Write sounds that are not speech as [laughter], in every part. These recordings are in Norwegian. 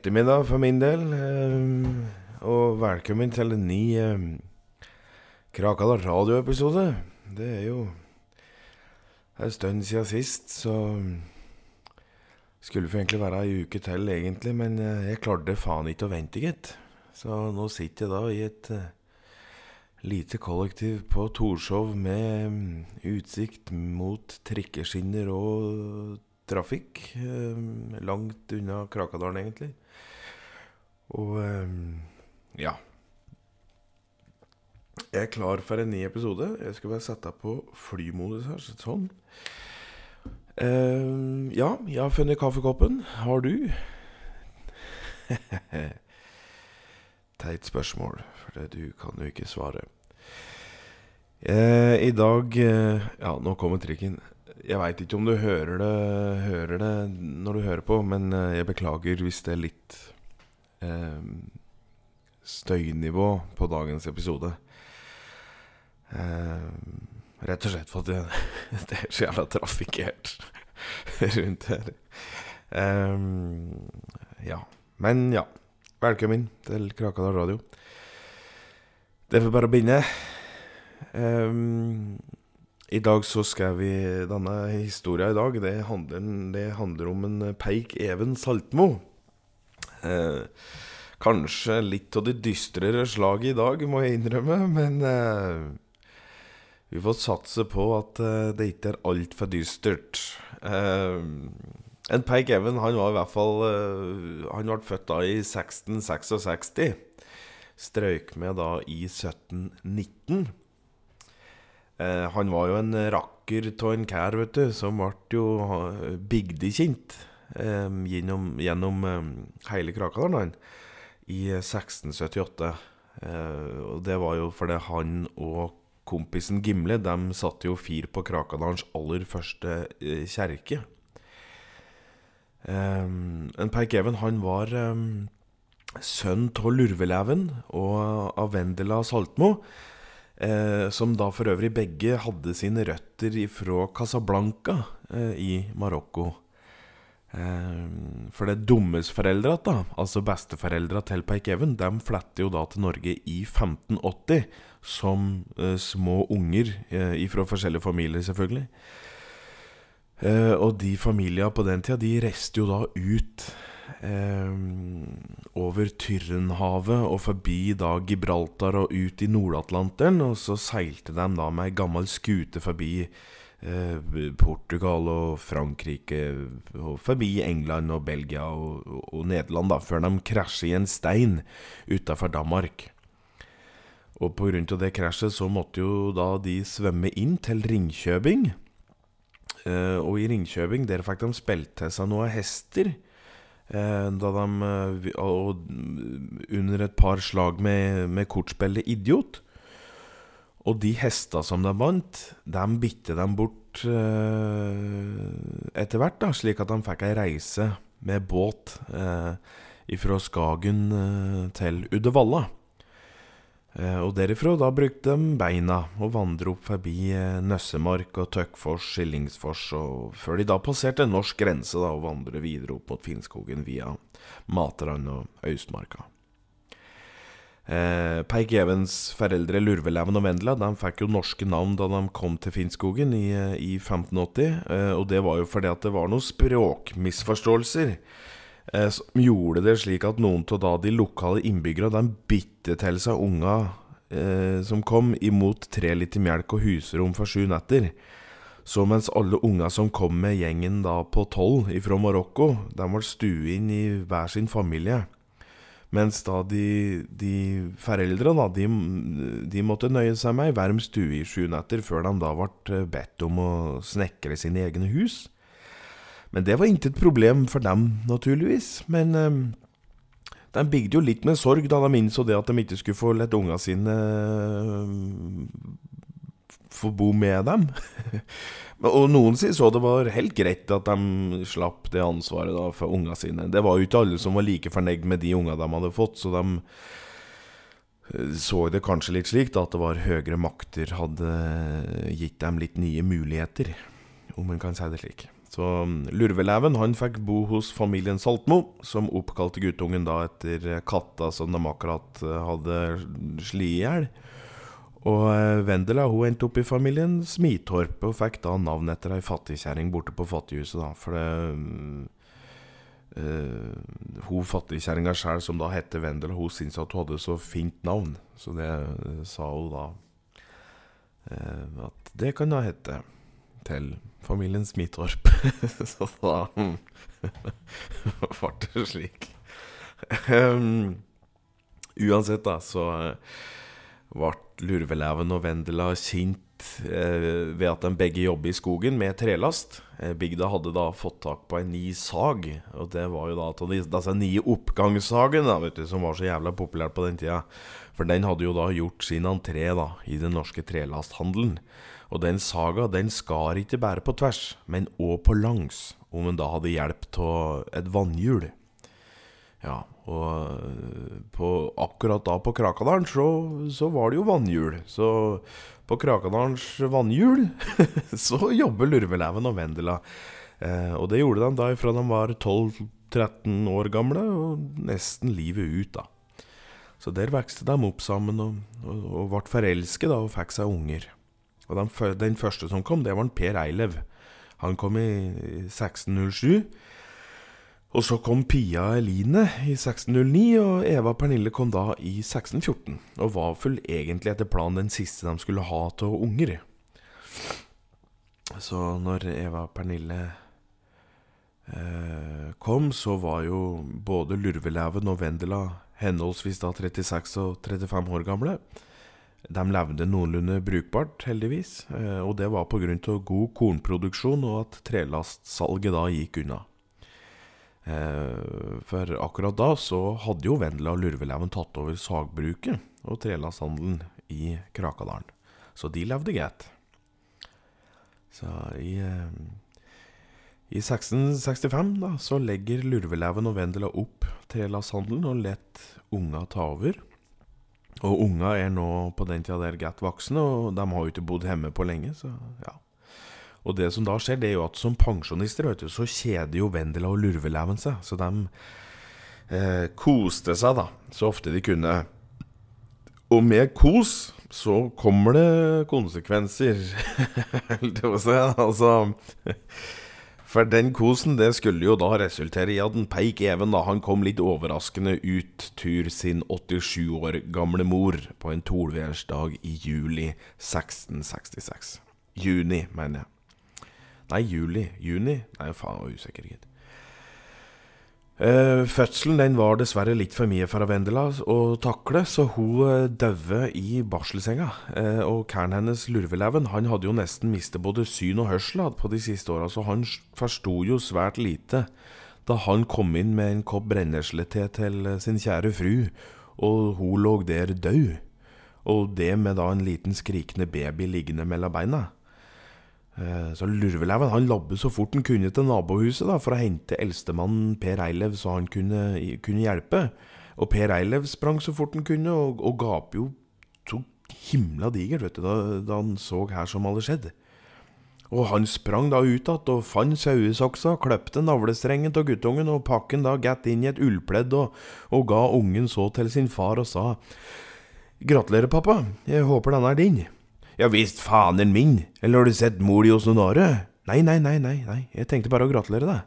ettermiddag for min del. eh, og velkommen til en ny eh, Krakadal radioepisode. Det er jo en stund siden sist, så skulle for egentlig være ei uke til, egentlig, men eh, jeg klarte faen ikke å vente, gitt. Så nå sitter jeg da i et lite kollektiv på Torshov med mm, utsikt mot trikkeskinner og trafikk. langt unna Krakadalen, egentlig. Og eh, ja. Jeg er klar for en ny episode. Jeg skal bare sette på flymodus her. Sånn. Eh, ja, jeg har funnet kaffekoppen. Har du? [laughs] Teit spørsmål, for du kan jo ikke svare. Eh, I dag eh, Ja, nå kommer trikken. Jeg veit ikke om du hører det, hører det når du hører på, men eh, jeg beklager hvis det er litt eh, støynivå på dagens episode. Eh, rett og slett for at det, [laughs] det er så jævla trafikkert [laughs] rundt her. Eh, ja. Men ja. Velkommen til Krakadal radio. Det får bare begynne. Um, I dag så skal vi Denne historien i dag Det handler, det handler om en Peik Even Saltmo. Eh, kanskje litt av det dystrere slaget i dag, må jeg innrømme, men eh, vi får satse på at eh, det ikke er altfor dystert. Eh, en Peik Even han var i hvert fall eh, Han ble født da i 1666. Strøyk med da i 1719. Eh, han var jo en rakker av en kær, vet du, som ble jo bygdekjent gjennom, gjennom eh, hele Krakadalen i 1678. Eh, og det var jo fordi han og kompisen Gimle De satte jo fyr på Krakadalens aller første eh, kjerke. Um, en Peik Even han var um, sønn av Lurveleven og av Vendela Saltmo, eh, som da for øvrig begge hadde sine røtter fra Casablanca eh, i Marokko. Um, for det dummes foreldra, da, altså besteforeldra til Peik Even, de fletter jo da til Norge i 1580 som eh, små unger eh, fra forskjellige familier, selvfølgelig. Eh, og de familiene på den tida, de reiste jo da ut eh, over Tyrrenhavet og forbi da Gibraltar og ut i Nord-Atlanteren. Og så seilte de da med ei gammel skute forbi Portugal og Frankrike, og forbi England og Belgia og, og, Nederland, da, før de krasjer i en stein utafor Danmark. Og av det krasjet så måtte jo da de svømme inn til Ringkjøbing. Eh, og i Ringkjøbing der fikk de spilt til seg noen hester. eh, da de eh, Og under et par slag med, med kortspillet Idiot. Og de hestene som de vant, de bitte de bort eh, etter hvert, slik at de fikk ei reise med båt eh, fra Skagen eh, til Uddevalla. Eh, og derifra da brukte de beina og vandret opp forbi eh, Nøssemark og Tøkkfors, Skillingsfors, og før de da passerte norsk grense da og vandret videre opp mot Finnskogen via Matrand og Austmarka. Eh, Peik Evens foreldre Lurveleven og Vendela de fikk jo norske navn da de kom til Finnskogen i, eh, i 1580. Eh, og det var jo fordi at det var noen språkmisforståelser eh, som gjorde det slik at noen av de lokale innbyggerne de bytte til seg unga eh, som kom, imot tre liter melk og husrom for sju netter. Så mens alle unga som kom med gjengen da på tolv fra Marokko, de ble stuet inn i hver sin familie. Mens da de, de foreldra de, de måtte nøye seg med ei varm stue i sju netter før de da ble bedt om å snekre sine egne hus. Men det var intet problem for dem, naturligvis. Men eh, de bygde jo litt med sorg da de innså det at de ikke skulle få lett unga sine eh, få bo med dem. [laughs] Og noen sier så det var helt greit at de slapp det ansvaret da for unga sine. Det var jo ikke alle som var like fornøyd med de unga de hadde fått, så de eh, så det kanskje litt slik da at det var høyere makter hadde gitt dem litt nye muligheter om en kan si det slik. Så mm, Lurveleven han fikk bo hos familien Saltmo, som oppkalte guttungen da etter katta som de akkurat eh, hadde slått i hjel. Og eh, Vendela hun endte opp i familien Smitorp og fikk da navn etter ei fattigkjerring borte på fattighuset. da, For det øh, Hun fattigkjerringa sjøl, som da heter Vendela, hun syntes at hun hadde så fint navn. Så det uh, sa hun da øh, at det kan da hete til familien Smitorp. [laughs] Så da [laughs] ble det slik. Um, uansett, da, så ble Lurveleven og Vendela kjent eh, ved at de begge jobber i skogen med trelast. Eh, bygda hadde da fått tak på en ny sag, og det var jo da av disse nye oppgangssagene som var så jævla populært på den tida. For den hadde jo da gjort sin entré da, i den norske trelasthandelen. Og den saga den skar ikke bare på tvers, men òg på langs, om en da hadde hjelp av et vannhjul. Ja, og eh, på, akkurat da på Krakadalen så, så, var det jo vannhjul. Så på Krakadalens vannhjul [laughs] så jobber Lurveleven og Vendela. Eh, og det gjorde de da fra de var 12-13 år gamle, og nesten livet ut, da. Så der vokste de opp sammen og, og, og ble forelsket da, og fikk seg unger. Og den, den, første som kom, det var en Per Eilev. Han kom i 1607. Og så kom Pia Eline i 1609, og Eva Pernille kom da i 1614. Og var full egentlig etter planen den siste de skulle ha til unger. Så når Eva Pernille eh, kom, så var jo både Lurveleven og Vendela henholdsvis da 36 og 35 år gamle. De levde noenlunde brukbart, heldigvis, eh, og det var pga. god kornproduksjon og at trelastsalget da gikk unna. Eh, for akkurat da så hadde jo Vendela og Lurveleven tatt over sagbruket og trelasshandelen i Krakadalen. Så de levde greit. Så i, eh, i 1665 da, så legger Lurveleven og Vendela opp trelasshandelen og lett unga ta over. Og unga er nå på den tida der godt voksne, og de har jo ikke bodd hjemme på lenge, så ja. Og det som da skjer, det er jo at som pensjonister vet du, så kjeder jo Vendela og Lurveleven seg. Så de eh, koste seg da, så ofte de kunne. Og med kos så kommer det konsekvenser. [laughs] altså For den kosen det skulle jo da resultere i at en Peik Even da, han kom litt overraskende ut tur sin 87 år gamle mor på en tolværsdag i juli 1666. Juni, mener jeg. Nei, juli. Juni? Nei, faen, jeg var usikker, gitt. Uh, fødselen den var dessverre litt for mye for Vendela å takle, så hun uh, døde i barselsenga. Uh, og karen hennes, Lurveleven, han hadde jo nesten mistet både syn og hørsel på de siste åra, så han forsto jo svært lite da han kom inn med en kopp brenneslete til sin kjære fru, og hun lå der død. Og det med da en liten skrikende baby liggende mellom beina. Eh, så Lurveleven han labbet så fort han kunne til nabohuset da, for å hente eldstemannen Per Eilev, så han kunne, kunne, hjelpe. Og Per Eilev sprang så fort han kunne, og, og gap jo så himla digert vet du, da, da, han så her som hadde skjedd. Og han sprang da ut igjen og fant sauesaksa, kløpte navlestrengen av guttungen og pakken da gatt inn i et ullpledd og, og ga ungen så til sin far og sa Gratulerer, pappa, jeg håper denne er din. Ja visst fanen min, eller har du sett mor di hos noen andre? Nei, nei, nei, nei, nei, jeg tenkte bare å gratulere deg.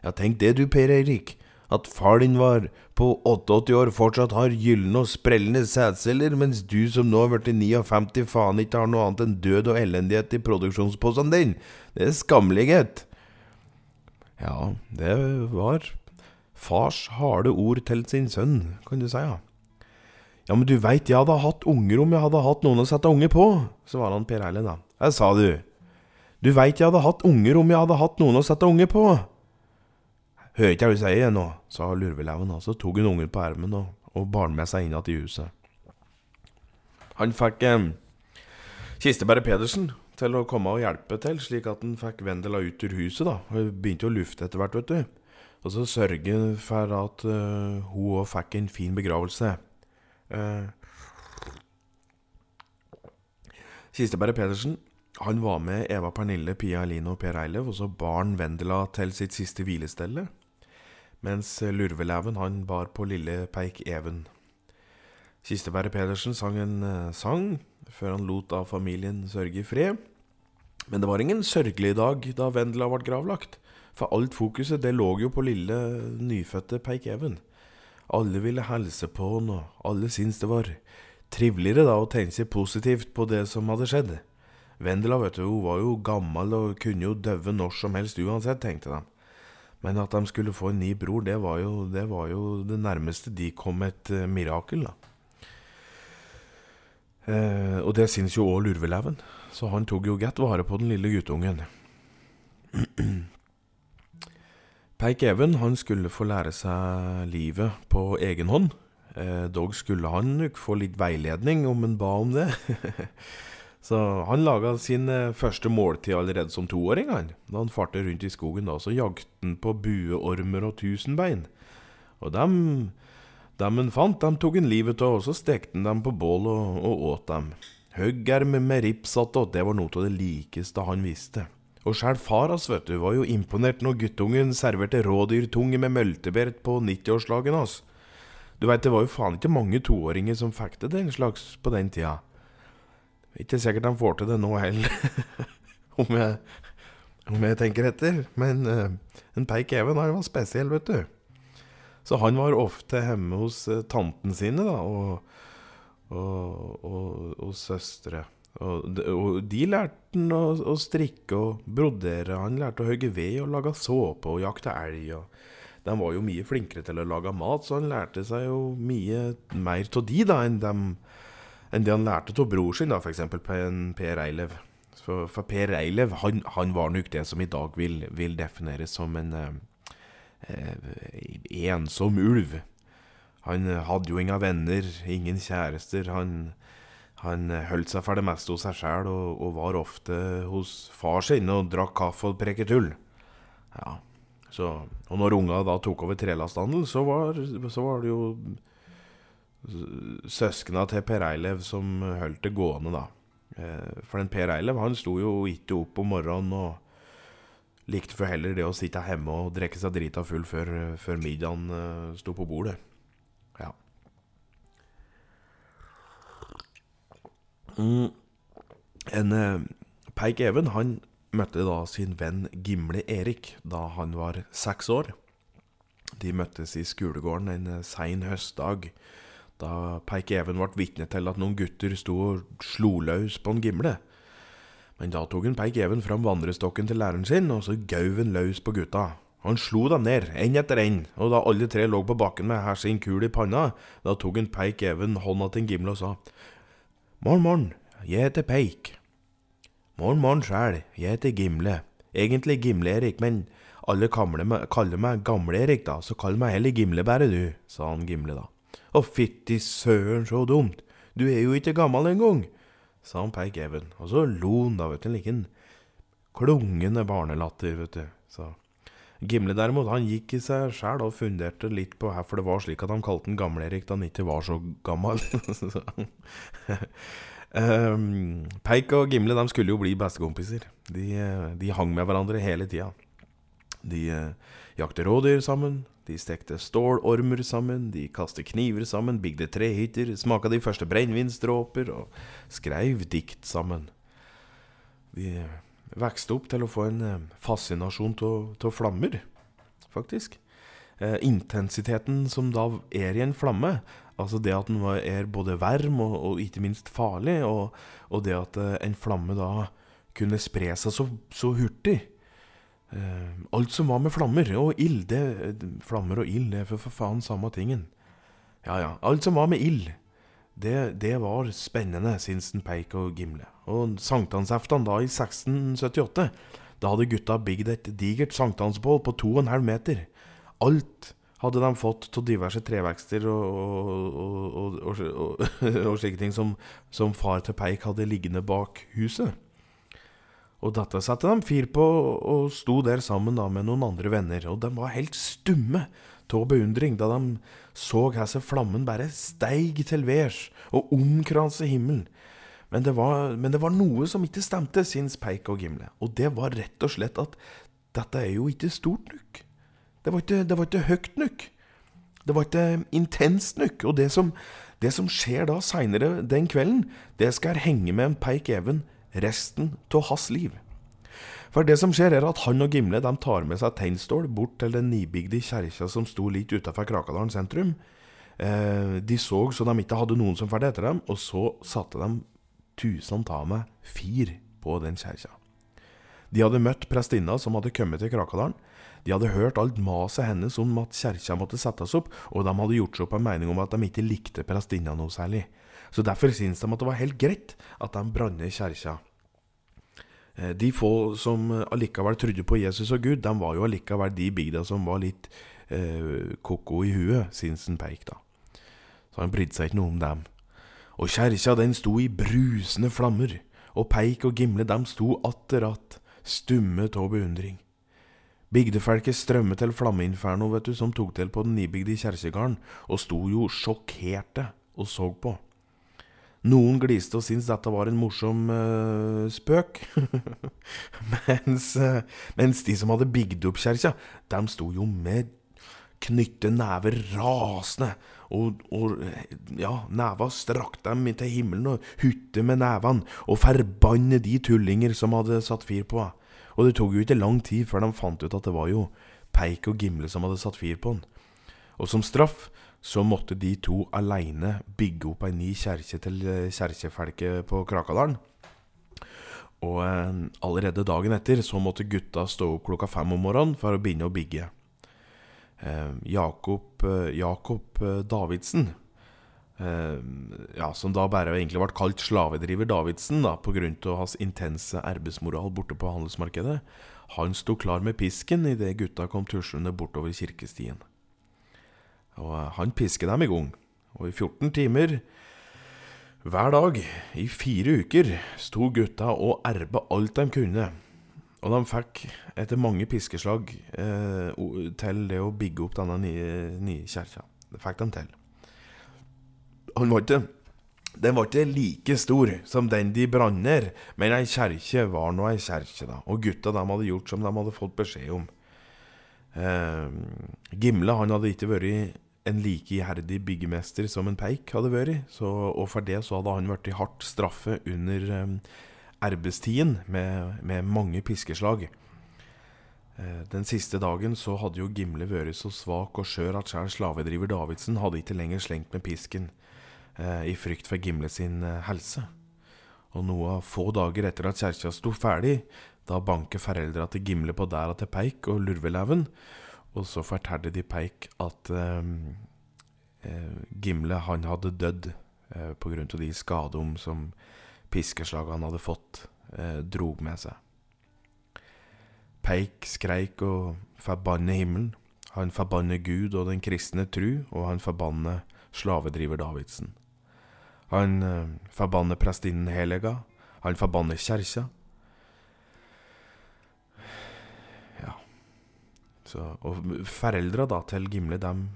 Ja, tenk det du, Per Eirik, at far din var på 88 år fortsatt har gylne og sprellende sædceller, mens du som nå har blitt 59 faen ikke har noe annet enn død og elendighet i produksjonsposen din. Det er skammelighet. Ja, det var fars harde ord til sin sønn, kan du si, ja. Ja, men du veit, jeg hadde hatt unger om jeg hadde hatt noen å sette unger på, svarer han Per Erlend da. Jeg sa du. Du veit jeg hadde hatt unger om jeg hadde hatt noen å sette unger på. Hører ikke hva du sier nå, sa lurveleven, og så tok hun ungen på ermen og, og bar med seg inn igjen i huset. Han fikk eh, Kisteberg Pedersen til å komme og hjelpe til, slik at han fikk Vendela ut ur huset. da. Hun begynte å lufte etter hvert, vet du. Og så sørge for at uh, hun òg fikk en fin begravelse. Uh, Kisteberg Pedersen han var med Eva Pernille, Pia Eline og Per Eilev, og så barn Vendela til sitt siste hvilestelle. Mens Lurveleven han bar på lille Peik Even. Kisteberg Pedersen sang en uh, sang før han lot av familien sørge i fred. Men det var ingen sørgelig dag da Vendela ble gravlagt. For alt fokuset det lå jo på lille, nyfødte Peik Even. Alle ville hilse på han, og alle syntes det var triveligere da å tenke seg positivt på det som hadde skjedd. Vendela vet du, hun var jo gammel og kunne jo døve når som helst uansett, tenkte de. Men at de skulle få en ny bror, det var jo det, var jo det nærmeste de kom et uh, mirakel, da. Eh, og det syns jo òg Lurveleven, så han tok jo godt vare på den lille guttungen. [clears throat] Peik Even han skulle få lære seg livet på egen hånd. Eh, dog skulle han nok få litt veiledning om han ba om det. [laughs] så han laga sin eh, første måltid allerede som toåring. Han. Da han farte rundt i skogen, da, så jagte han på bueormer og tusenbein. Og dem, dem han fant, dem tok han livet av, og så stekte han dem på bål og, og åt dem. Høggerm med rips attåt, det var noe av det likeste han visste. Og sjæl far hans vet du, var jo imponert når guttungen serverte rådyrtunge med møltebert på 90-årslagen hans. Du veit, det var jo faen ikke mange toåringer som fikk til den slags på den tida. Ikke sikkert han får til det nå heller, [laughs] om, jeg, om jeg tenker etter. Men uh, en Peik Even var spesiell, vet du. Så han var ofte hjemme hos uh, tanten sine, da, og, og, og, og søstre. Og og de lærte han å, å, strikke og brodere. Han lærte å hogge ved og lage såpe og jakte elg. Og de var jo mye flinkere til å lage mat, så han lærte seg jo mye mer av de da enn, dem, enn det han lærte av bror sin, da, f.eks. Per Eilev. For, for, Per Eilev han, han, var nok det som i dag vil, vil defineres som en eh, eh ensom ulv. Han hadde jo ingen venner, ingen kjærester. Han han holdt seg for det meste hos seg sjæl, og, og, var ofte hos far sin og drakk kaffe og preket tull. Ja, så, og når unga da tok over trelasthandel, så så var det jo søskna til Per Eilev som holdt det gående, da. Eh, for den Per Eilev han sto jo ikke opp om morgenen og likte for heller det å sitte hjemme og drikke seg drita full før, før middagen uh, sto på bordet. Mm. En uh, Peik Even han møtte da sin venn Gimle Erik da han var seks år. De møttes i skolegården en uh, sein høstdag, da Peik Even ble vitne til at noen gutter sto og slo løs på en Gimle. Men da tok en Peik Even fram vandrestokken til læreren sin, og så gauv han løs på gutta. Han slo dem ned, én etter én, og da alle tre lå på bakken med hver sin kul i panna, da tok en Peik Even hånda til en Gimle og sa Morn, morn, jeg heter Peik. Morn, morn sjæl, jeg heter Gimle. Egentlig Gimle-Erik, men alle kaller meg Gamle-Erik, da, så kall meg heller Gimle bare, du, sa han Gimle da. Å fytti søren, så dumt, du er jo ikke gammel engang, sa han Peik Even, og så lo han da, vet du, like en klungende barnelatter, vet du, så. Gimle derimot, han gikk i seg sjæl og funderte litt på hvorfor det var slik at han kalte han Gamle-Erik da han ikke var så gammel. um, [laughs] Peik og Gimle de skulle jo bli bestekompiser. De, de hang med hverandre hele tida. De uh, jakte rådyr sammen, de stekte stålormer sammen, de kastet kniver sammen, bygde trehytter, smaka de første brennevinsdråper og skreiv dikt sammen. De vokste opp til å få en eh, fascinasjon av flammer, faktisk. Eh, intensiteten som da er i en flamme, altså det at den er både varm og, og ikke minst farlig, og, og, det at eh, en flamme da kunne spre seg så, så hurtig. Eh, alt som var med flammer og ild, det, flammer og ild, det er for faen samme tingen. Ja ja, alt som var med ild. Det, det, var spennende, syns Peik og Gimle. Og sankthansaften da, i 1678, da hadde gutta bygd et digert sankthansbål på 2,5 meter. Alt hadde de fått av diverse trevekster og, og, og, og slike ting som, som, far til Peik hadde liggende bak huset. Og dette satte de fyr på og sto der sammen da med noen andre venner, og de var helt stumme av beundring da de så hvordan flammen bare steig til værs og omkranse himmelen. Men det, var, men det var noe som ikke stemte, syns Peik og Gimle. Og det var rett og slett at dette er jo ikke stort nok. Det var ikke, det var ikke høyt nok. Det var ikke intenst nok. Og det som, det som skjer da seinere den kvelden, det skal henge med en Peik Even resten av hans liv. For det som skjer, er at han og Gimle de tar med seg teinstål bort til den nybygde kjerka som sto litt utafor Krakadalen sentrum. Eh, de så så de ikke hadde noen som fulgte etter dem, og så satte de tusen av meg fir på den kjerka. De hadde møtt prestinna som hadde kommet til Krakadalen. De hadde hørt alt maset hennes om at kjerka måtte settes opp, og de hadde gjort seg opp en mening om at de ikke likte prestinna noe særlig. Så derfor syntes de at det var helt greit at de brant kjerka. Eh, de få som allikevel trodde på Jesus og Gud, de var jo allikevel de bygda som var litt eh, ko-ko i huet, Sinsen Peik, da. Så han brydde seg ikke noe om dem. Og kjerka den sto i brusende flammer, og Peik og Gimle dem sto atter att, stumme av beundring. Bygdefolket strømmet til flammeinferno, vet du, som tok til på den nybygde kjerkegården, og sto jo sjokkerte og så på. Noen gliste og syntes dette var en morsom uh, spøk. [laughs] mens, uh, mens, de som hadde bygd opp kjerka, de sto jo med knytte never rasende. Og, og ja, neva strakk dem til himmelen og hutte med nevene og forbanne de tullinger som hadde satt fyr på henne. Og det tok jo ikke lang tid før de fant ut at det var jo Peik og Gimle som hadde satt fyr på han. Og som straff så måtte de to aleine bygge opp ei ny kjerke til kjerkefelke på Krakadalen. Og eh, allerede dagen etter så måtte gutta stå opp klokka fem om morgenen for å begynne å bygge. Eh, Jakob, eh, Jakob eh, Davidsen, eh, ja, som da bare egentlig ble kalt slavedriver Davidsen da, pga. hans intense arbeidsmoral borte på handelsmarkedet, han sto klar med pisken idet gutta kom tuslende bortover kirkestien. Og han pisket dem i gang. Og i 14 timer hver dag i fire uker sto gutta og erba alt de kunne. Og de fikk, etter mange piskeslag, eh, til det å bygge opp denne nye, nye kjerka. Det fikk de til. Han var ikke den var ikke like stor som den de branner, men ei kjerke var nå ei kjerke, da. Og gutta de hadde gjort som de hadde fått beskjed om. Eh, Gimle han hadde ikke vært en like iherdig byggemester som en Peik hadde vært. Så, og for det så hadde han blitt hardt straffet under um, arbeidstiden med, med, mange piskeslag. Uh, den siste dagen så hadde jo Gimle vært så svak og skjør at sjøl slavedriver Davidsen hadde ikke lenger slengt med pisken uh, i frykt for Gimle sin uh, helse. Og noe få dager etter at kjerka sto ferdig, da banker foreldra til Gimle på dæra til Peik og Lurveleven og så fortalte de Peik at eh, Gimle han hadde dødd eh, pga. de skadene som piskeslagene hadde fått, eh, drog med seg. Peik skreik og forbanne himmelen. Han forbanner Gud og den kristne tru, og han forbanner slavedriver Davidsen. Han eh, forbanner prestinnen Helega. Han forbanner kjerka. Så, og foreldra til Gimle dem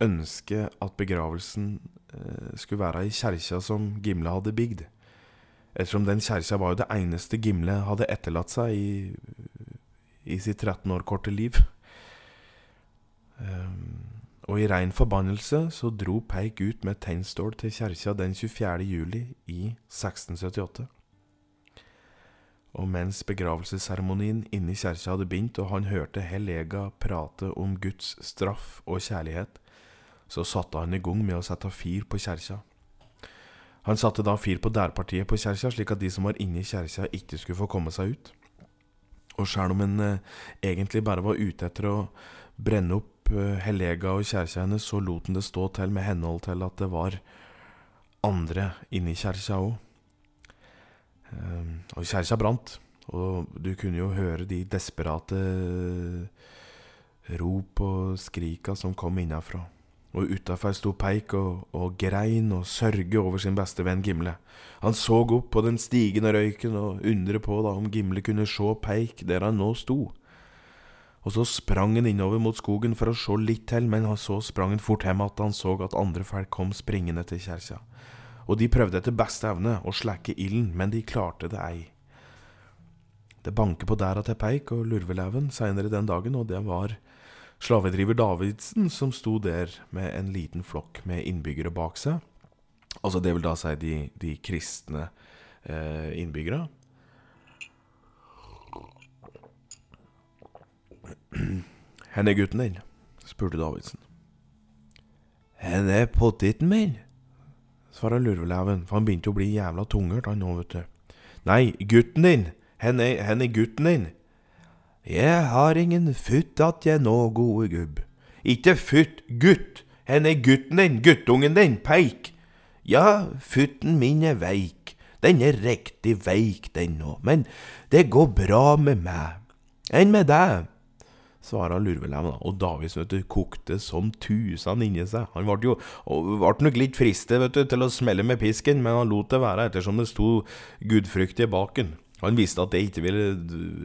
ønsker at begravelsen eh, skulle være i kjerka som Gimle hadde bygd. Ettersom den kjerka var jo det eneste Gimle hadde etterlatt seg i, i sitt 13 år korte liv. Um, og i rein forbannelse så dro Peik ut med tennstål til kjerka den 24. juli i 1678. Og mens begravelsesseremonien inne i kjerka hadde begynt, og han hørte Helega prate om Guds straff og kjærlighet, så satte han i gang med å sette fyr på kjerka. Han satte da fyr på dærpartiet på kjerka, slik at de som var inne i kjerka, ikke skulle få komme seg ut. Og sjøl om en eh, egentlig bare var ute etter å brenne opp eh, Hellega og kjerka hennes, så lot han det stå til med henhold til at det var andre inne i kjerka òg. Ehm, og kjerka brant, og du kunne jo høre de desperate rop og skrika som kom innafra. Og utafor sto Peik og, og, grein og sørge over sin beste venn Gimle. Han så opp på den stigende røyken og undret på da om Gimle kunne se Peik der han nå sto. Og så sprang han innover mot skogen for å se litt til, men så sprang han fort hjem at han så at andre folk kom springende til kjerka. Og de prøvde etter beste evne å slekke ilden, men de klarte det ei. Det banker på dæra til Peik og Lurveleven seinere den dagen, og det var slavedriver Davidsen som sto der med en liten flokk med innbyggere bak seg. Altså det vil da si de, de kristne eh, innbyggere. Hvor er gutten din? spurte Davidsen. Han er potteten min? Svarte lurveleven, for han begynte å bli jævla tungert, han nå, vet du. Nei, gutten din! Hen er gutten din? Jeg har ingen futt at jeg nå, gode gubb. Ikke futt, gutt! Hen er gutten din, guttungen din, peik? Ja, futten min er veik, den er riktig veik, den nå, men det går bra med meg. Enn med deg? Svara lurveleven, og Davids kokte som tusen inni seg. Han ble jo ble nok litt fristet vet du, til å smelle med pisken, men han lot det være ettersom det sto gudfryktige baken. Han visste at det ikke ville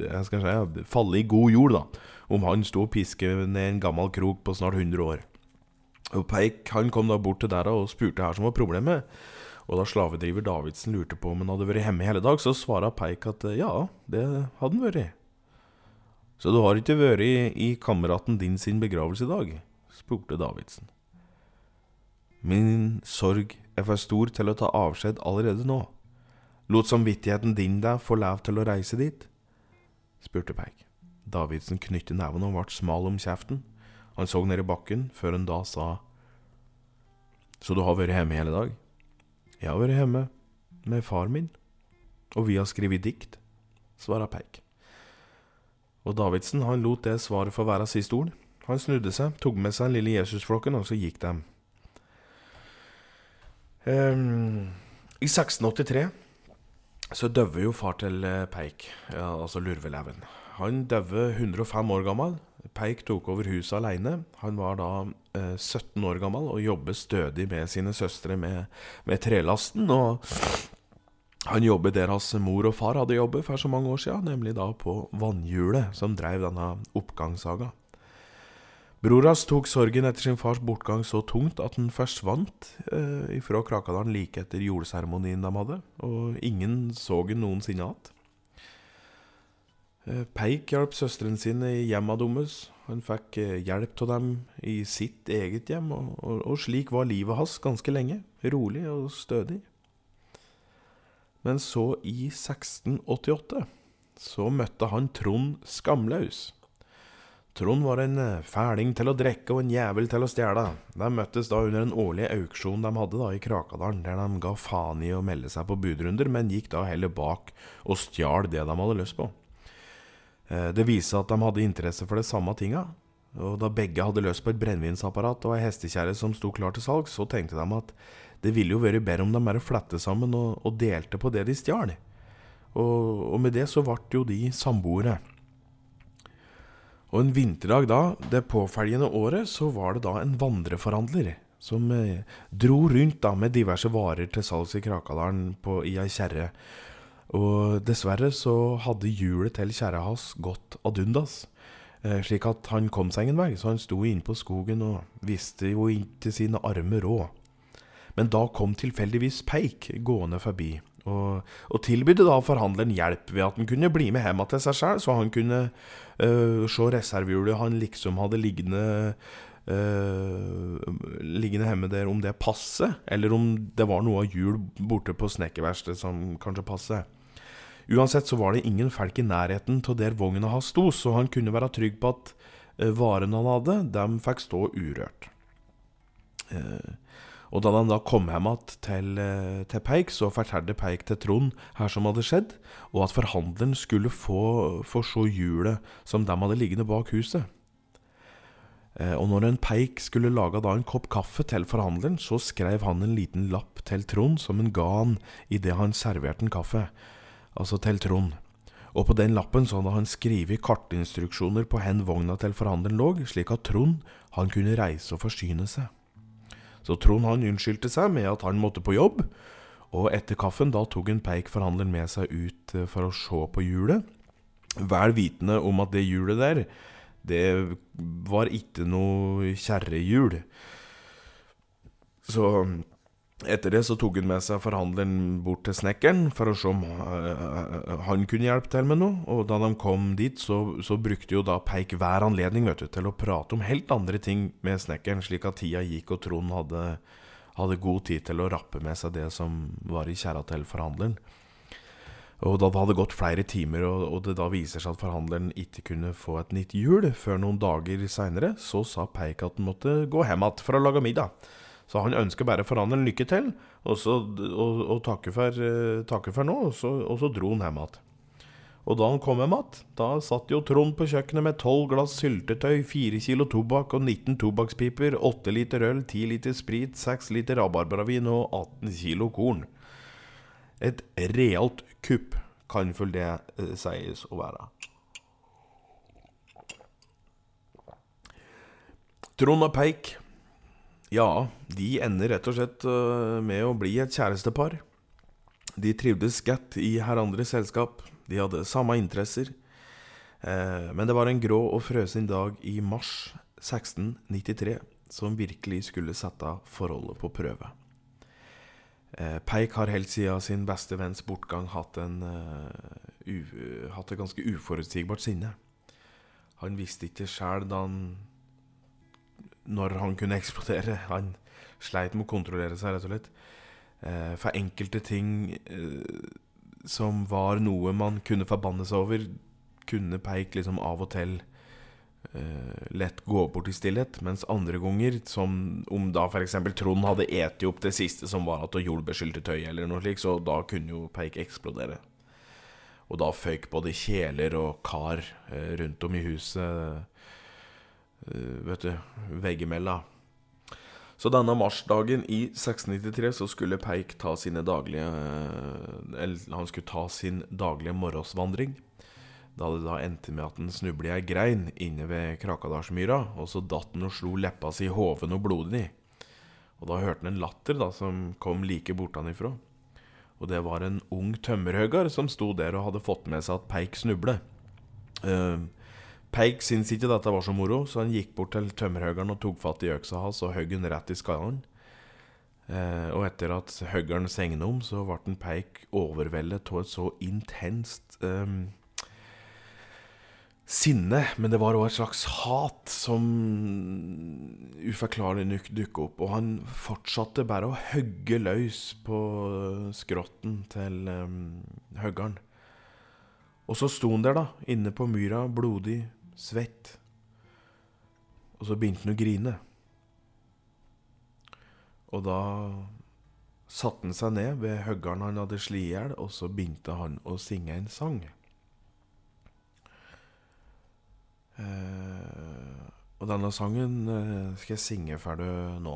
jeg skal si, falle i god jord, da, om han sto og piske ned en gammel krok på snart 100 år. Og Peik han kom da bort til der og spurte her som var problemet. Og da slavedriver Davidsen lurte på om han hadde vært hjemme hele dag, så svara Peik at ja, det hadde han vært. Så du har ikke vært i, kameraten din sin begravelse i dag? spurte Davidsen. Min sorg er for stor til å ta avskjed allerede nå. Lot samvittigheten din deg få lov til å reise dit? spurte Peik. Davidsen knyttet neven og ble smal om kjeften. Han så ned i bakken før han da sa Så du har vært hjemme hele dag? Jeg har vært hjemme med far min, og vi har skrevet dikt, svara Peik. Og Davidsen han lot det svaret få være siste ord. Han snudde seg, tok med seg den lille Jesusflokken, og så gikk de. Um, I 1683 så døde jo far til eh, Peik, ja, altså Lurveleven. Han døde 105 år gammel. Peik tok over huset alene. Han var da eh, 17 år gammel og jobbet stødig med sine søstre med, med trelasten. Og han jobber der hans mor og far hadde jobbet for så mange år siden, nemlig da på vannhjulet som drev denne oppgangssaga. Bror hans tok sorgen etter sin fars bortgang så tungt at han forsvant eh, fra Krakadalen like etter juleseremonien de hadde, og ingen så han noensinne igjen. Eh, Peik hjalp søstrene sine i hjemmet deres. Han fikk eh, hjelp av dem i sitt eget hjem, og, og, og slik var livet hans ganske lenge. Rolig og stødig. Men så, i 1688, så møtte han Trond Skamlaus. Trond var en eh, fæling til å drikke og en jævel til å stjele. De møttes da under en årlig auksjon de hadde da i Krakadalen, der de ga faen i å melde seg på budrunder, men gikk da heller bak og stjal det de hadde lyst på. Eh, det viste at de hadde interesse for de samme tinga, og da begge hadde lyst på et brennevinsapparat og ei hestekjerre som sto klar til salg, så tenkte de at det ville jo vært bedre om de bare flette sammen og, og, delte på det de stjal. Og, og, med det så ble jo de samboere. Og en vinterdag da, det påfølgende året, så var det da en vandreforhandler som eh, dro rundt da med diverse varer til salgs i Krakadalen på, i ei kjerre. Og dessverre så hadde hjulet til kjerra hans gått ad undas. Eh, slik at han kom seg ingen vei, så han sto inne på skogen og visste jo ikke sine arme råd. Men da kom tilfeldigvis Peik gående forbi, og, og tilbydde da forhandleren hjelp ved at han kunne bli med hjem til seg sjøl, så han kunne øh, se reservehjulet han liksom hadde liggende Uh, liggende hjemme der, om det passer, eller om det var noe av hjul borte på snekkerverkstedet som kanskje passer. Uansett så var det ingen folk i nærheten av der vogna hans sto, så han kunne være trygg på at uh, varene han hadde, dem fikk stå urørt. Uh, og da han da kom hjem igjen til, eh, til, Peik, så fortalte Peik til Trond her som hadde skjedd, og at forhandleren skulle få, få se hjulet som de hadde liggende bak huset. Eh, og når en Peik skulle lage da en kopp kaffe til forhandleren, så skrev han en liten lapp til Trond som han ga han idet han serverte en kaffe, altså til Trond. Og på den lappen så hadde han skrevet kartinstruksjoner på hvor vogna til forhandleren lå, slik at Trond han kunne reise og forsyne seg. Så Trond han unnskyldte seg med at han måtte på jobb, og etter kaffen da tok en peik forhandler med seg ut eh, for å se på hjulet, vel vitende om at det hjulet der, det var ikke noe kjerrehjul. Så Etter det så tok hun med seg forhandleren bort til snekkeren for å se om uh, han kunne hjelpe til med noe. Og da de kom dit, så, så brukte jo da Peik hver anledning vet du, til å prate om helt andre ting med snekkeren, slik at tida gikk og Trond hadde, hadde god tid til å rappe med seg det som var i kjerra til forhandleren. Og da det hadde gått flere timer, og det da viser seg at forhandleren ikke kunne få et nytt hjul før noen dager seinere, så sa Peik at han måtte gå hjem igjen for å lage middag. Så han ønsker bare forhandleren lykke til, og, så, og, og takke, for, uh, takke, for, nå, og så, og så dro han hjem igjen. Og da han kom hjem igjen, da satt jo Trond på kjøkkenet med tolv glass syltetøy, fire kilo tobakk og 19 tobakkspiper, åtte liter øl, ti liter sprit, seks liter rabarbravin og 18 kilo korn. Et realt kupp kan vel det uh, sies å være. Trond og Peik ja, de ender rett og slett uh, med å bli et kjærestepar. De trivdes godt i hverandres selskap. De hadde samme interesser. Eh, men det var en grå og frøsen dag i mars 1693 som virkelig skulle sette forholdet på prøve. Eh, Peik har helt siden sin beste venns bortgang hatt, en, uh, hatt et ganske uforutsigbart sinne. Han visste ikke sjæl da han når han kunne eksplodere. Han sleit med å kontrollere seg, rett og slett. Eh, for enkelte ting eh, som var noe man kunne forbanne seg over, kunne Peik liksom av og til eh, lett gå bort i stillhet. Mens andre ganger, som om da f.eks. Trond hadde eti opp det siste som var at jordbeskylte tøy, eller noe slikt, så da kunne jo Peik eksplodere. Og da føyk både kjeler og kar rundt om i huset vet du, veggimella. Så denne marsdagen i 1693 så skulle Peik ta sine daglige eh, Eller han skulle ta sin daglige morgensvandring. Da det da endte med at han snublet i ei grein inne ved Krakadalsmyra, og så datt han og slo leppa si hoven og blodig. Og da hørte han en latter da som kom like bortanifrå. Og det var en ung tømmerhøgar som sto der og hadde fått med seg at Peik snublet. Uh, Peik syntes ikke dette var så moro, så han gikk bort til tømmerhoggeren og tok fatt i øksa hans og hogg den rett i skallen. Eh, og etter at høggeren segna om, så ble Peik overveldet av et så intenst eh, sinne. Men det var òg et slags hat som uforklarlig nok dukka opp. Og han fortsatte bare å hogge løs på skrotten til um, høggeren. Og så sto han der, da, inne på myra, blodig, svett. Og så begynte han å grine. Og da satte han seg ned ved høggeren han hadde slått i hjel, og så begynte han å synge en sang. Eh, og denne sangen eh, skal jeg synge for deg nå.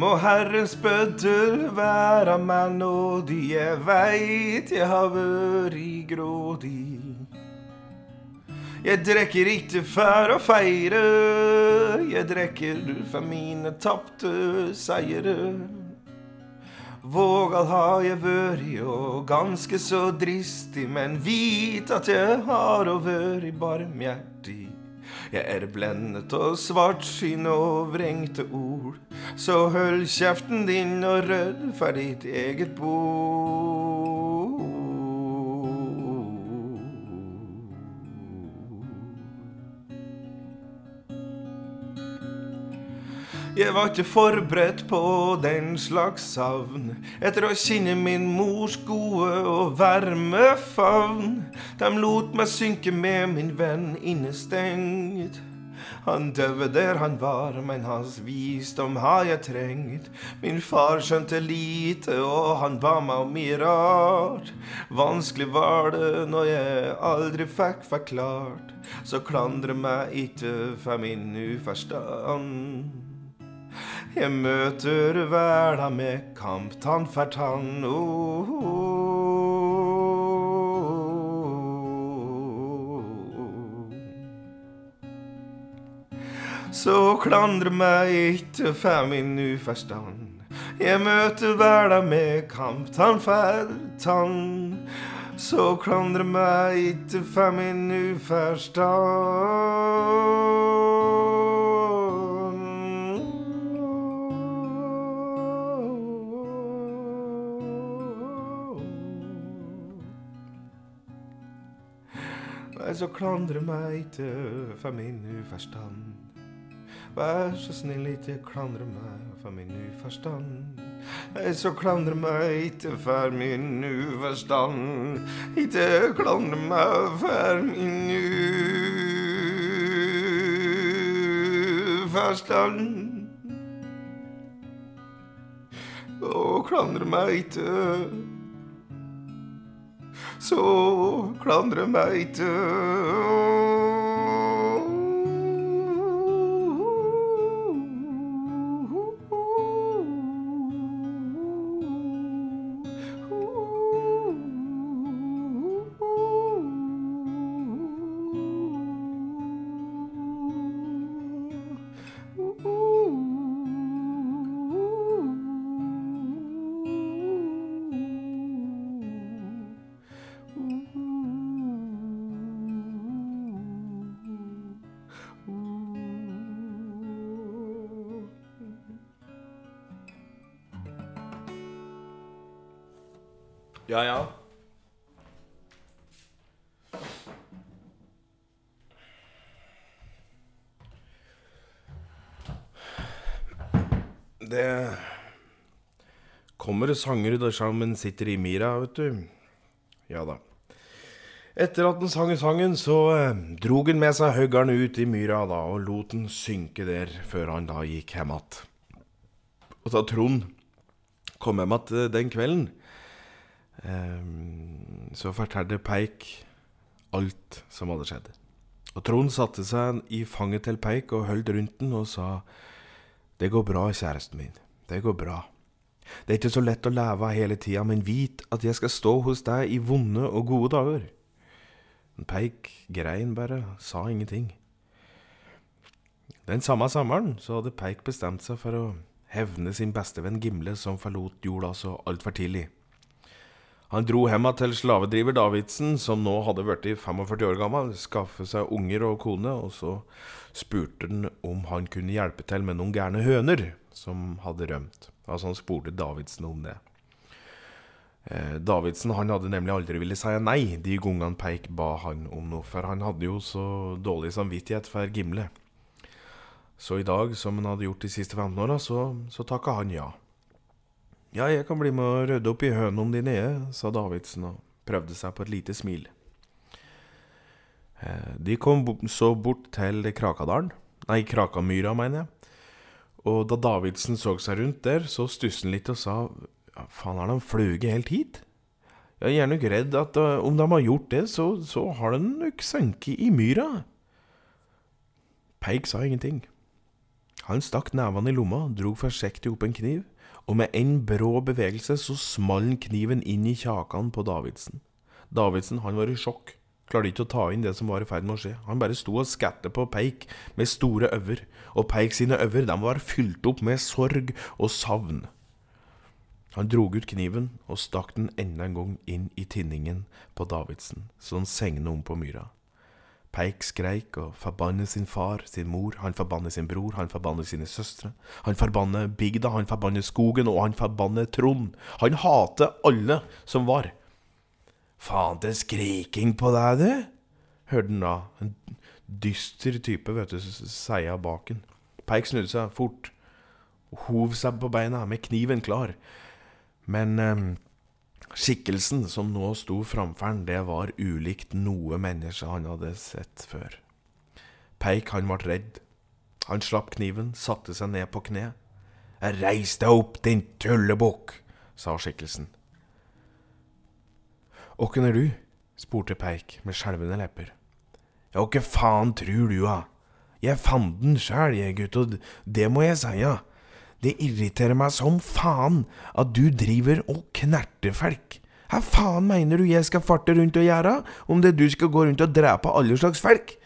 Må Herrens bøddel være meg nådig, jeg veit jeg har vært grådig. Jeg drikker ikke for å feire, jeg drikker for mine tapte seire. Vågal har jeg vært, og ganske så dristig, men vit at jeg har vært barmhjertig. Jeg er blendet og svartsyn og vrengte ord. Så hold kjeften din og rød for ditt eget bord. Jeg var ikke forberedt på den slags savn. Etter å kjenne min mors gode og varme favn. De lot meg synke med min venn innestengt. Han døde der han var, men hans visdom har jeg trengt. Min far skjønte lite, og han ba meg om mye rart. Vanskelig var det når jeg aldri fikk forklart. Så klandre meg ikke for min uforstand. Jeg møter verda med kamp tann for tann. Oh, Så klandre meg ikke for min uforstand. Jeg møter verda med kamptannferd tann. Så klandre meg ikke for min uforstand. Nei, så klandre meg ikke for min uforstand. Vær så snill, ikke klandre meg for min uforstand. Så klandre meg ikke for min uforstand. Ikke klandre meg for min uforstand. Og klandre meg Så klandre meg ikke Ja, ja. Det kommer sanger der sammen sitter i mira, vet du. Ja da. Etter at han sang sangen, så eh, drog han med seg høggeren ut i myra da, og lot den synke der før han da gikk hjem att. Og da Trond kom hjem att den kvelden, eh, så fortalte Peik alt som hadde skjedd. Og Trond satte seg i fanget til Peik og holdt rundt den og sa Det går bra, kjæresten min. Det går bra. Det er ikke så lett å leve hele tida, men vit at jeg skal stå hos deg i vonde og gode dager. Men Peik grein bare, sa ingenting. Den samme sommeren så hadde Peik bestemt seg for å hevne sin bestevenn Gimle, som forlot jorda så altfor tidlig. Han dro hjem til slavedriver Davidsen, som nå hadde blitt 45 år gammel, skaffe seg unger og kone, og så spurte han om han kunne hjelpe til med noen gærne høner som hadde rømt. Altså han spurte Davidsen om det. Eh, Davidsen han hadde nemlig aldri ville si nei de gangene Peik ba han om noe, for han hadde jo så dårlig samvittighet for Gimle. Så i dag, som han hadde gjort de siste 15 åra, så, så takka han ja. Ja, jeg kan bli med og rydde opp i hønene dine, jeg, sa Davidsen og prøvde seg på et lite smil. Eh, De kom så bort til Krakadalen, nei, Krakamyra, mener jeg. Og da Davidsen så seg rundt der, så stusset han litt og sa ja, faen, har de fløyet helt hit? Jeg er nok redd at uh, om de har gjort det, så, så har de nok sunket i myra. Peik sa ingenting. Han stakk nevene i lomma, drog forsiktig opp en kniv, og med en brå bevegelse så small kniven inn i kjakan på Davidsen. Davidsen han var i sjokk, klarte ikke å ta inn det som var i ferd med å skje. Han bare sto og skatte på Peik med store øver, og Peik sine øver de var fylt opp med sorg og savn. Han drog ut kniven og stakk den enda en gang inn i tinningen på Davidsen, så han segna om på myra. Peik skreik og forbannet sin far, sin mor, han forbannet sin bror, han forbannet sine søstre. Han forbannet bygda, han forbannet skogen, og han forbannet Trond. Han hater alle som var. Faen til skriking på deg, du, hørte han da. En dyster type, vet du, seia baken. Peik snudde seg fort, hov seg på beina med kniven klar. Men eh, skikkelsen som nå sto framfor han, det var ulikt noe menneske han hadde sett før. Peik, han ble redd. Han slapp kniven, satte seg ned på kne. Reis deg opp, din tullebukk, sa skikkelsen. Åkken er du? spurte Peik med skjelvende lepper. Ja, hva faen tror du, da? Jeg fant den sjæl, jeg, gutt, og det må jeg si, ja. Det irriterer meg som faen at du driver og knerter folk. Hva faen mener du jeg skal farte rundt og gjøre, om det du skal gå rundt og drepe alle slags folk?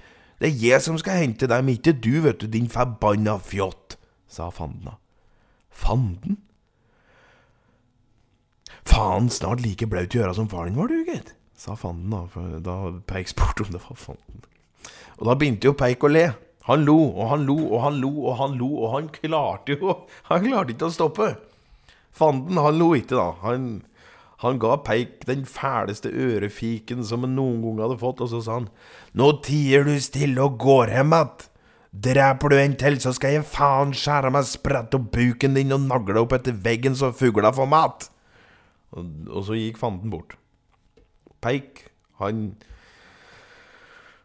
Det er jeg som skal hente dem, ikke du, vet du, din forbanna fjott, sa fanden. Fanden? Faen, snart like blaut i øra som faren var, du, gitt, sa fanden da, da Peik spurte om det var fanden. Og da begynte jo Peik å le. Han lo, og han lo, og han lo, og han lo, og han klarte jo [laughs] Han klarte ikke å stoppe. Fanden, han lo ikke, da. Han, han ga Peik den fæleste ørefiken som han noen gang hadde fått, og så sa han Nå tier du stille og går hjem att. Dreper du en til, så skal jeg faen skjære meg sprett opp buken din og nagle opp etter veggen så fugla får mat. Og, og så gikk fanden bort. Peik, han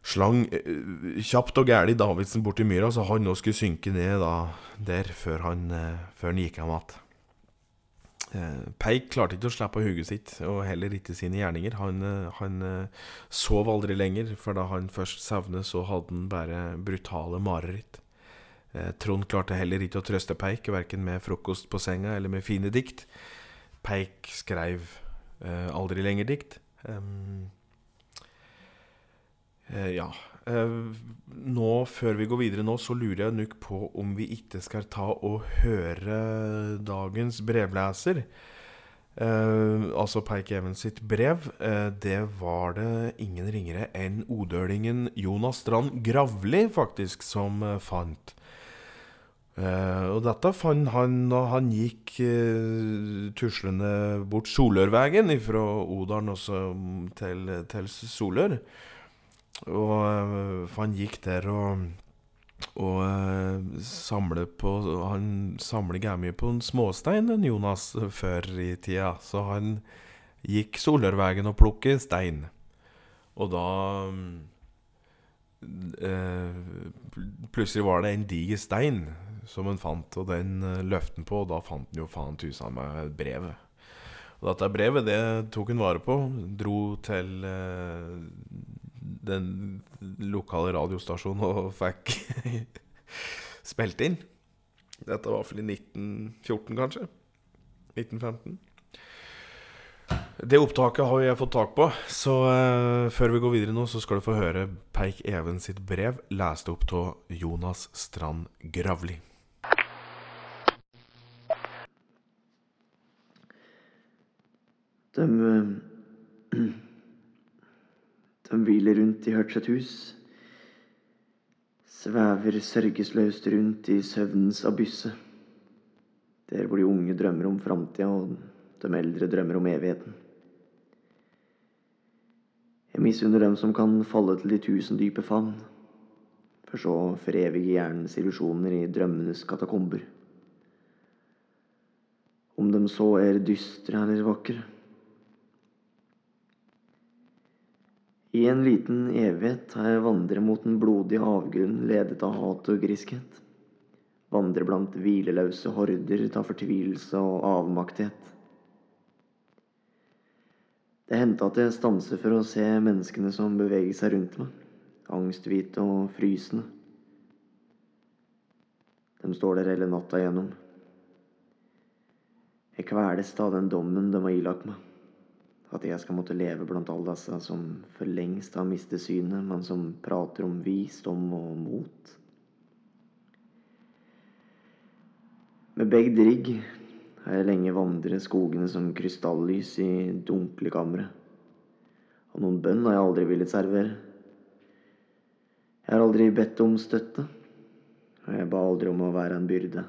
slang eh, kjapt og gæli Davidsen borti myra, så han nå skulle synke ned da, der før han, eh, før han gikk hjem igjen. Eh, Peik klarte ikke å slippe hugget sitt, og heller ikke sine gjerninger. Han, han sov aldri lenger, for da han først sovnet, så hadde han bare brutale mareritt. Trond klarte heller ikke å trøste Peik, verken med frokost på senga eller med fine dikt. Peik skrev aldri lenger dikt. Um, ja. Eh, nå, før vi går videre nå, så lurer jeg nok på om vi ikke skal ta og høre dagens brevleser. Eh, altså Peik Evens sitt brev. Eh, det var det ingen ringere enn odølingen Jonas Strand Gravli, faktisk, som eh, fant. Eh, og dette fant han da han gikk tuslende bort Solørvegen fra Odalen til, til Solør. Og eh, for han gikk der og og uh, samle på Han samler gæren mye på en småstein, den Jonas, før i tida. Så han gikk Solørvegen og plukket stein. Og da uh, Plutselig var det en diger stein som han fant, og den uh, løfte han på. Og da fant han jo faen tusen meg brevet. Og dette brevet det tok han vare på. Dro til eh, den lokale radiostasjonen og fikk [laughs] spilt inn. Dette var iallfall i 1914, kanskje? 1915. Det opptaket har jeg fått tak på, så uh, før vi går videre nå, så skal du få høre Peik Even sitt brev, lest opp av Jonas Strand Gravli. De eh, [clears throat] De hviler rundt i hvert hus, svever sørgesløst rundt i søvnens abysse, der hvor de unge drømmer om framtida og de eldre drømmer om evigheten. Jeg misunner dem som kan falle til de tusen dype favn, for så å forevige hjernens illusjoner i drømmenes katakomber. Om de så er dystre eller vakre. I en liten evighet har jeg vandret mot en blodig avgrunn ledet av hat og griskhet. Vandre blant hvileløse horder av fortvilelse og avmaktighet. Det hendte at jeg stanser for å se menneskene som beveger seg rundt meg, angsthvite og frysende. De står der hele natta igjennom. Jeg kveles av den dommen de har ilagt meg. At jeg skal måtte leve blant alle disse som for lengst har mistet synet, men som prater om visdom og mot. Med begge rigg har jeg lenge vandret skogene som krystallys i dunkle kamre. Og noen bønn har jeg aldri villet servere. Jeg har aldri bedt om støtte, og jeg ba aldri om å være en byrde.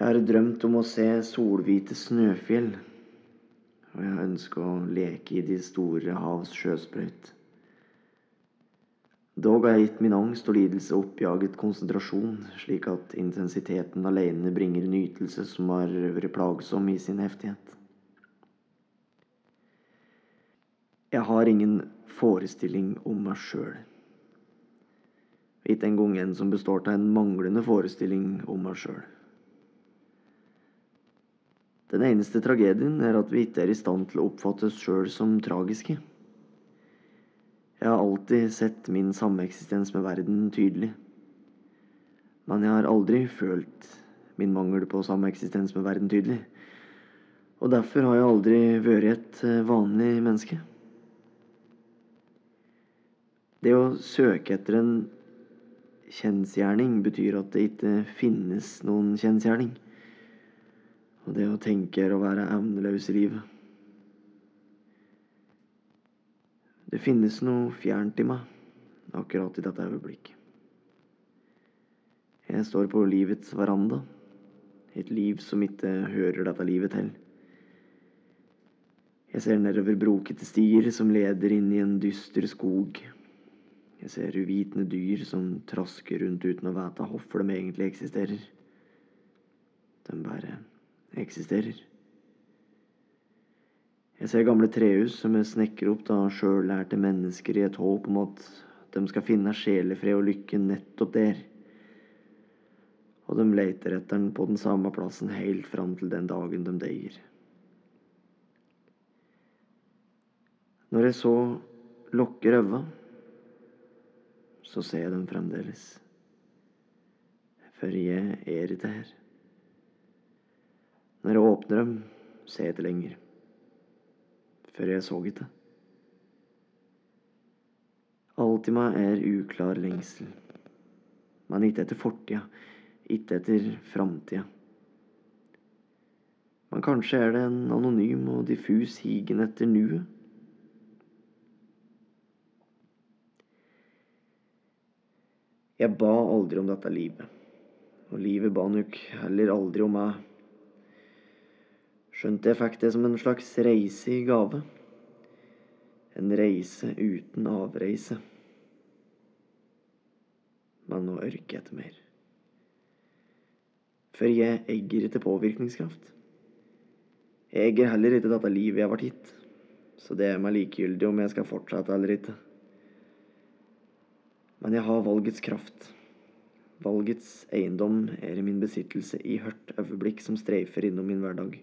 Jeg har drømt om å se solhvite snøfjell, og jeg ønsker å leke i de store havs sjøsprøyt. Dog har jeg gitt min angst og lidelse oppjaget konsentrasjon, slik at intensiteten alene bringer nytelse som har vært plagsom i sin heftighet. Jeg har ingen forestilling om meg sjøl. Ikke engang en som består av en manglende forestilling om meg sjøl. Den eneste tragedien er at vi ikke er i stand til å oppfatte oss sjøl som tragiske. Jeg har alltid sett min sameksistens med verden tydelig. Men jeg har aldri følt min mangel på sameksistens med verden tydelig. Og derfor har jeg aldri vært et eh, vanlig menneske. Det å søke etter en kjensgjerning betyr at det ikke finnes noen kjensgjerning. Og det å tenke å være evneløs i livet. Det finnes noe fjernt i meg akkurat i dette øyeblikk. Jeg står på livets veranda. Et liv som ikke hører dette livet til. Jeg ser nedover brokete stier som leder inn i en dyster skog. Jeg ser uvitende dyr som trasker rundt uten å vite hvorfor de egentlig eksisterer. De bare eksisterer. Jeg ser gamle trehus som jeg snekrer opp av sjøllærte mennesker i et håp om at de skal finne sjelefred og lykke nettopp der. Og de leter etter den på den samme plassen helt fram til den dagen de deier. Når jeg så lukker øva, så ser jeg dem fremdeles. For jeg er ikke her. Når jeg åpner dem, ser jeg ikke lenger. Før jeg så ikke. Alt i meg er uklar lengsel. Men ikke etter fortida, ikke etter framtida. Men kanskje er det en anonym og diffus higen etter nuet. Jeg ba aldri om dette livet, og livet ba nok heller aldri om meg. Skjønte jeg fikk det som en slags reise i gave. En reise uten avreise. Men nå ørker jeg ikke mer. For jeg egger ikke påvirkningskraft. Jeg egger heller ikke dette livet jeg ble gitt, så det er meg likegyldig om jeg skal fortsette eller ikke. Men jeg har valgets kraft. Valgets eiendom er i min besittelse i hvert øyeblikk som streifer innom min hverdag.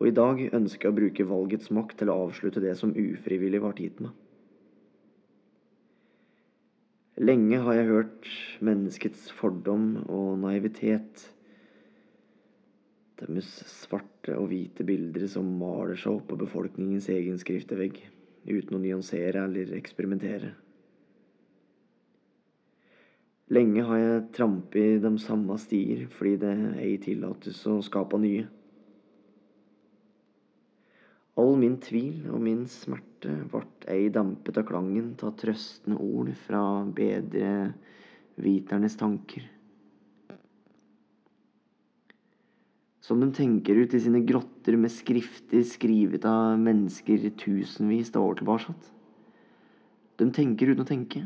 Og i dag ønsker jeg å bruke valgets makt til å avslutte det som ufrivillig var gitt meg. Lenge har jeg hørt menneskets fordom og naivitet. Deres svarte og hvite bilder som maler seg opp på befolkningens egen skriftevegg, uten å nyansere eller eksperimentere. Lenge har jeg trampet i de samme stier fordi det ei tillates å skape nye. All min tvil og min smerte vart ei dampet av klangen ta trøstende ord fra bedre viternes tanker. Som de tenker ut i sine grotter med skrifter skrevet av mennesker tusenvis av år tilbake. De tenker uten å tenke.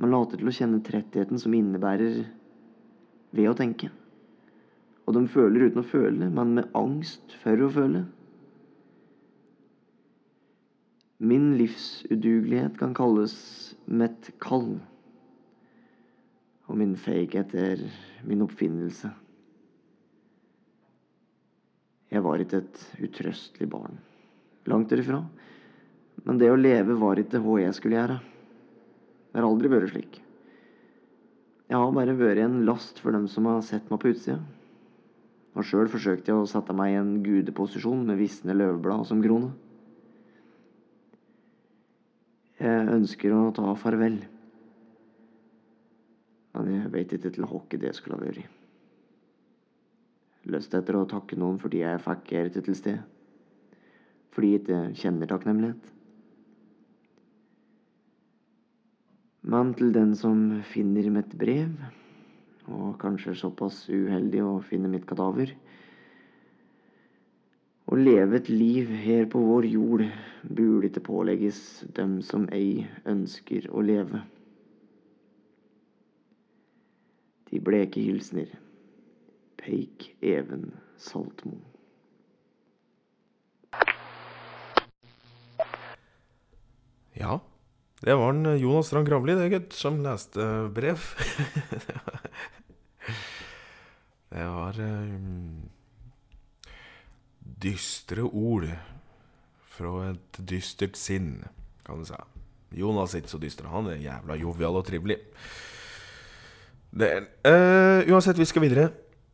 Man later til å kjenne trettheten som innebærer ved å tenke. Og de føler uten å føle, men med angst for å føle. Min livsudugelighet kan kalles mett kall, og min feighet er min oppfinnelse. Jeg var ikke et utrøstelig barn. Langt derifra. Men det å leve var ikke hva jeg skulle gjøre. Det har aldri vært slik. Jeg har bare vært en last for dem som har sett meg på utsida. Og sjøl forsøkte jeg å sette meg i en gudeposisjon med visne løvblad som krone. Jeg ønsker å ta farvel. Men jeg veit ikke til hokke det skulle ha vært. Lyst etter å takke noen fordi jeg fikk her til sted. Fordi jeg ikke kjenner takknemlighet. Men til den som finner mitt brev, og kanskje såpass uheldig å finne mitt kadaver Å leve et liv her på vår jord burde ikke pålegges dem som ei ønsker å leve. De bleke hilsener. Peik Even Saltmo. Ja, det var en Jonas Strand Gravli, det, gutt, som leste brev. [laughs] det var um, dystre ord fra et dystert sinn, kan du si. Jonas er ikke så dyster. Han er jævla jovial og trivelig. Det uh, uansett, vi skal videre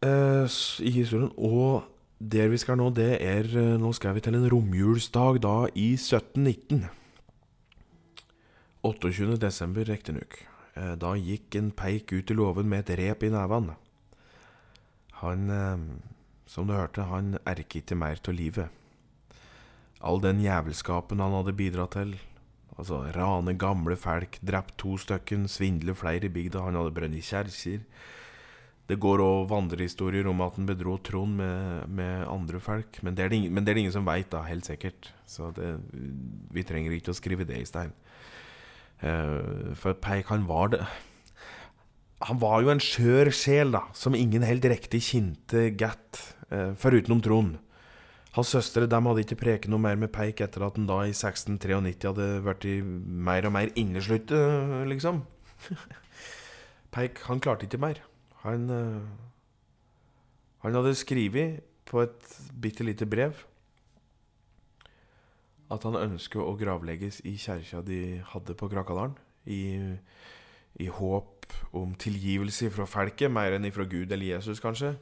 uh, i historien. Og der vi skal nå, det er uh, Nå skal vi til en romjulsdag da i 1719. 28. desember, riktignok. Da gikk en peik ut i låven med et rep i neven. Han som du hørte, han erker ikke mer til livet. All den jævelskapen han hadde bidratt til, altså rane gamle folk, drept to stykken, svindle flere i bygda, han hadde brent kjerker. Det går òg vandrehistorier om at han bedro Trond med, med, andre folk, men det, er det ingen, men det er det ingen som veit, da, helt sikkert. Så det, vi trenger ikke å skrive det i stein. Uh, for Peik, han var det Han var jo en skjør sjel, da, som ingen helt riktig kjente godt, uh, forutenom Trond. Hans søstre dem hadde ikke preket noe mer med Peik etter at han da i 1693 hadde vært mer og mer innesluttet, liksom. [laughs] Peik, han klarte ikke mer. Han, eh, han hadde skrevet på et bitte lite brev at han ønsket å gravlegges i kjerka de hadde på Krakadalen. I, I, håp om tilgivelse fra folket, mer enn fra Gud eller Jesus, kanskje.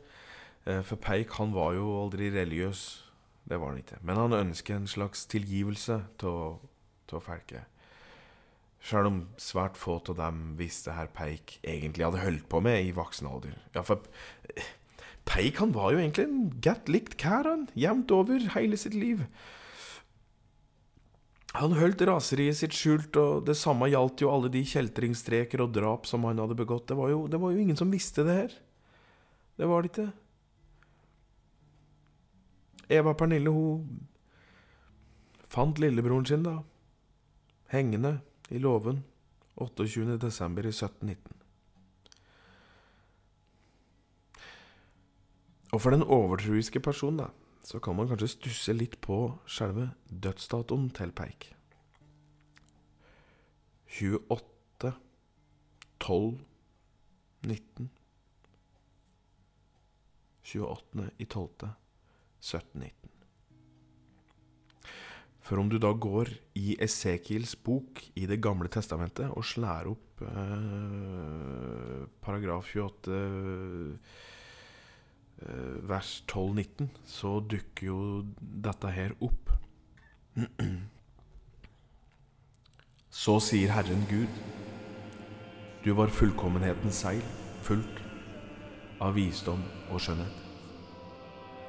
Uh, for Peik han var jo aldri religiøs. Det var han ikke. Men han ønsket en slags tilgivelse av folket. Sjøl om svært få av dem visste herr Peik egentlig hadde holdt på med i voksen alder. Ja, for Peik han var jo egentlig en godt likt kar. Jevnt over hele sitt liv. Han holdt raseriet sitt skjult, og det samme gjaldt jo alle de kjeltringstreker og drap som han hadde begått. Det var jo, det var jo ingen som visste det her. Det var det ikke. Eva Pernille, hun fant lillebroren sin, da. Hengende i låven 28.12. i 1719. Og for den overtroiske personen, da, så kan man kanskje stusse litt på selve dødsdatoen til Peik. 28 12 19 28. i 12. 1719. For om du da går i Esekiels bok i Det gamle testamentet og slår opp eh, paragraf 28 eh, vers 12-19, så dukker jo dette her opp. [clears throat] Så sier Herren Gud, du var fullkommenhetens seil, fullt av visdom og skjønnhet.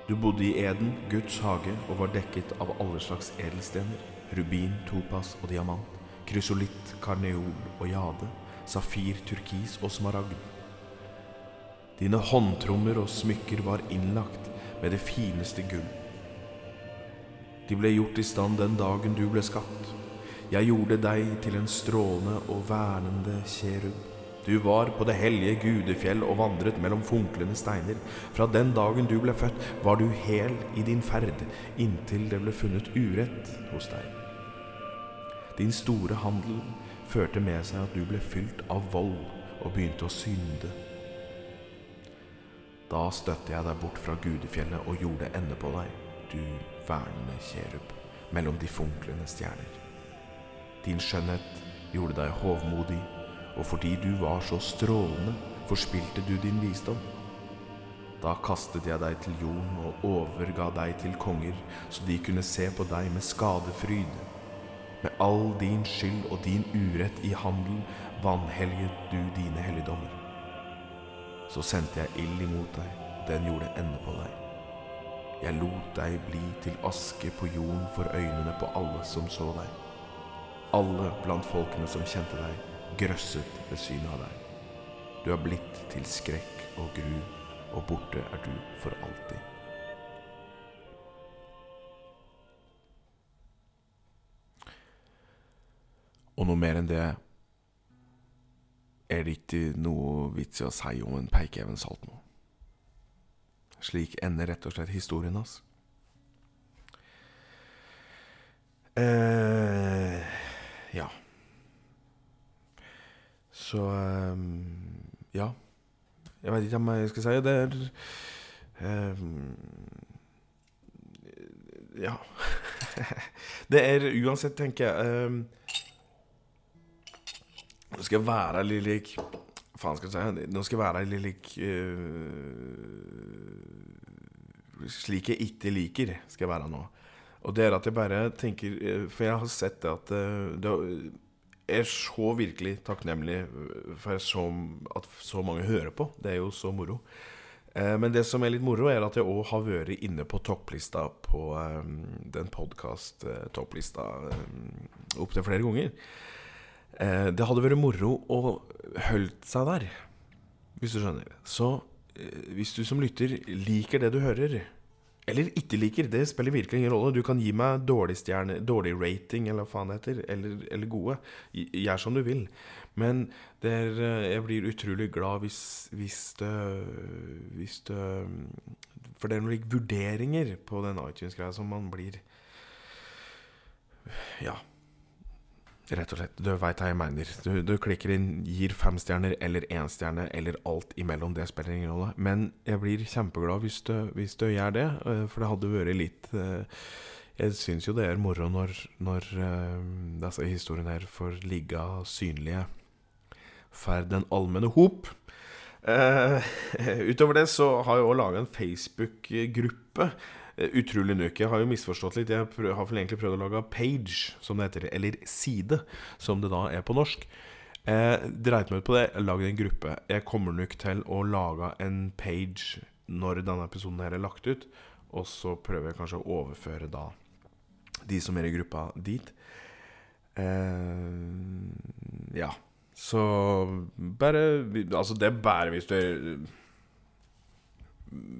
Du bodde i Eden, Guds hage, og var dekket av alle slags edelstener. Rubin, topas og diamant. Krysolitt, karneol og jade. Safir, turkis og smaragd. Dine håndtrommer og smykker var innlagt med det fineste gull. De ble gjort i stand den dagen du ble skapt. Jeg gjorde deg til en strålende og vernende kjerub. Du var på det hellige gudefjell og vandret mellom funklende steiner. Fra den dagen du ble født, var du hel i din ferd, inntil det ble funnet urett hos deg. Din store handel førte med seg at du ble fylt av vold og begynte å synde. Da støtte jeg deg bort fra gudefjellet og gjorde ende på deg, du vernende kjerub, mellom de funklende stjerner. Din skjønnhet gjorde deg hovmodig og fordi du var så strålende, forspilte du din visdom. Da kastet jeg deg til jorden og overga deg til konger, så de kunne se på deg med skadefryd. Med all din skyld og din urett i handel vanhelliget du dine helligdommer. Så sendte jeg ild imot deg, og den gjorde ende på deg. Jeg lot deg bli til aske på jorden for øynene på alle som så deg. Alle blant folkene som kjente deg, grøsset ved synet av deg. Du er blitt til skrekk og gru, og borte er du for alltid. Og noe mer enn det er det ikke noe vits i å si om en Peikeven Saltmo. Slik ender rett og slett historien hans. Eh, ja. Så um, ja. Jeg vet ikke om jeg skal si. Det er um, Ja. [laughs] det er uansett, tenker jeg um, Nå skal jeg være litt lik Faen skal jeg si Nå skal jeg være litt lik uh, Slik jeg ikke liker, skal jeg være nå. Og det er at jeg bare tenker eh, For jeg har sett det at uh, det, er så virkelig takknemlig for så, at så mange hører på. Det er jo så moro. Eh, men det som er litt moro, er at jeg òg har vært inne på topplista på den podkast-topplista opptil flere ganger. Eh, det hadde vært moro å holdt seg der, hvis du skjønner. Så eh, hvis du som lytter liker det du hører, eller ikke liker, det spiller virkelig ingen rolle. Du kan gi meg dårlig, stjerne, dårlig rating, eller hva faen det heter, eller, eller gode. Gjør som du vil. Men er, jeg blir utrolig glad hvis, hvis, det, hvis det For det er noen vurderinger på den iTunes-greia som man blir Ja. Rett og slett. Du veit hva jeg mener. Du, du, klikker inn, gir fem stjerner eller én stjerne eller alt imellom. Det spiller ingen rolle. Men jeg blir kjempeglad hvis du, hvis du gjør det, eh, for det hadde vært litt eh, Jeg syns jo det er moro når, når eh, disse historiene her får ligge synlige for den allmenne hop. Uh, [laughs] utover det så har jeg òg laga en Facebook-gruppe utrolig nok. Jeg har jo misforstått litt. Jeg har vel egentlig prøvd å lage page, som det heter. Eller side, som det da er på norsk. Eh, Dreit meg ut på det, lagd en gruppe. Jeg kommer nok til å lage en page når denne episoden her er lagt ut. Og så prøver jeg kanskje å overføre da de som er i gruppa, dit. Eh, ja. Så bare Altså, det er bare hvis du er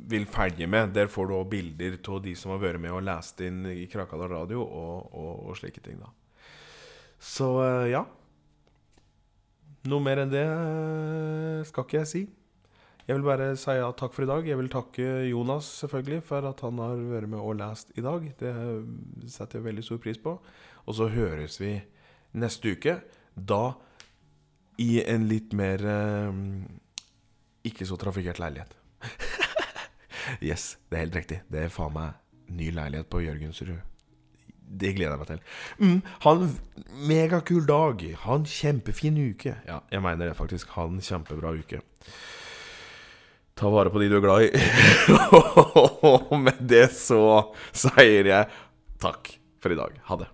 vil følge med. Der får du òg bilder av de som har vært med og lest inn i Krakadal Radio, og, og, og, slike ting, da. Så eh, ja. Noe mer enn det eh, skal ikke jeg si. Jeg vil bare si ja, takk for i dag. Jeg vil takke Jonas selvfølgelig for at han har vært med og lest i dag. Det setter jeg veldig stor pris på. Og så høres vi neste uke. Da i en litt mer eh, ikke så trafikkert leilighet. [laughs] Yes, det er helt riktig. Det er faen meg ny leilighet på Jørgensrud. Det gleder jeg meg til. Mm, en megakul dag. Ha en kjempefin uke. Ja, jeg mener det faktisk. Ha en kjempebra uke. Ta vare på de du er glad i. [laughs] Og med det så sier jeg takk for i dag. Ha det.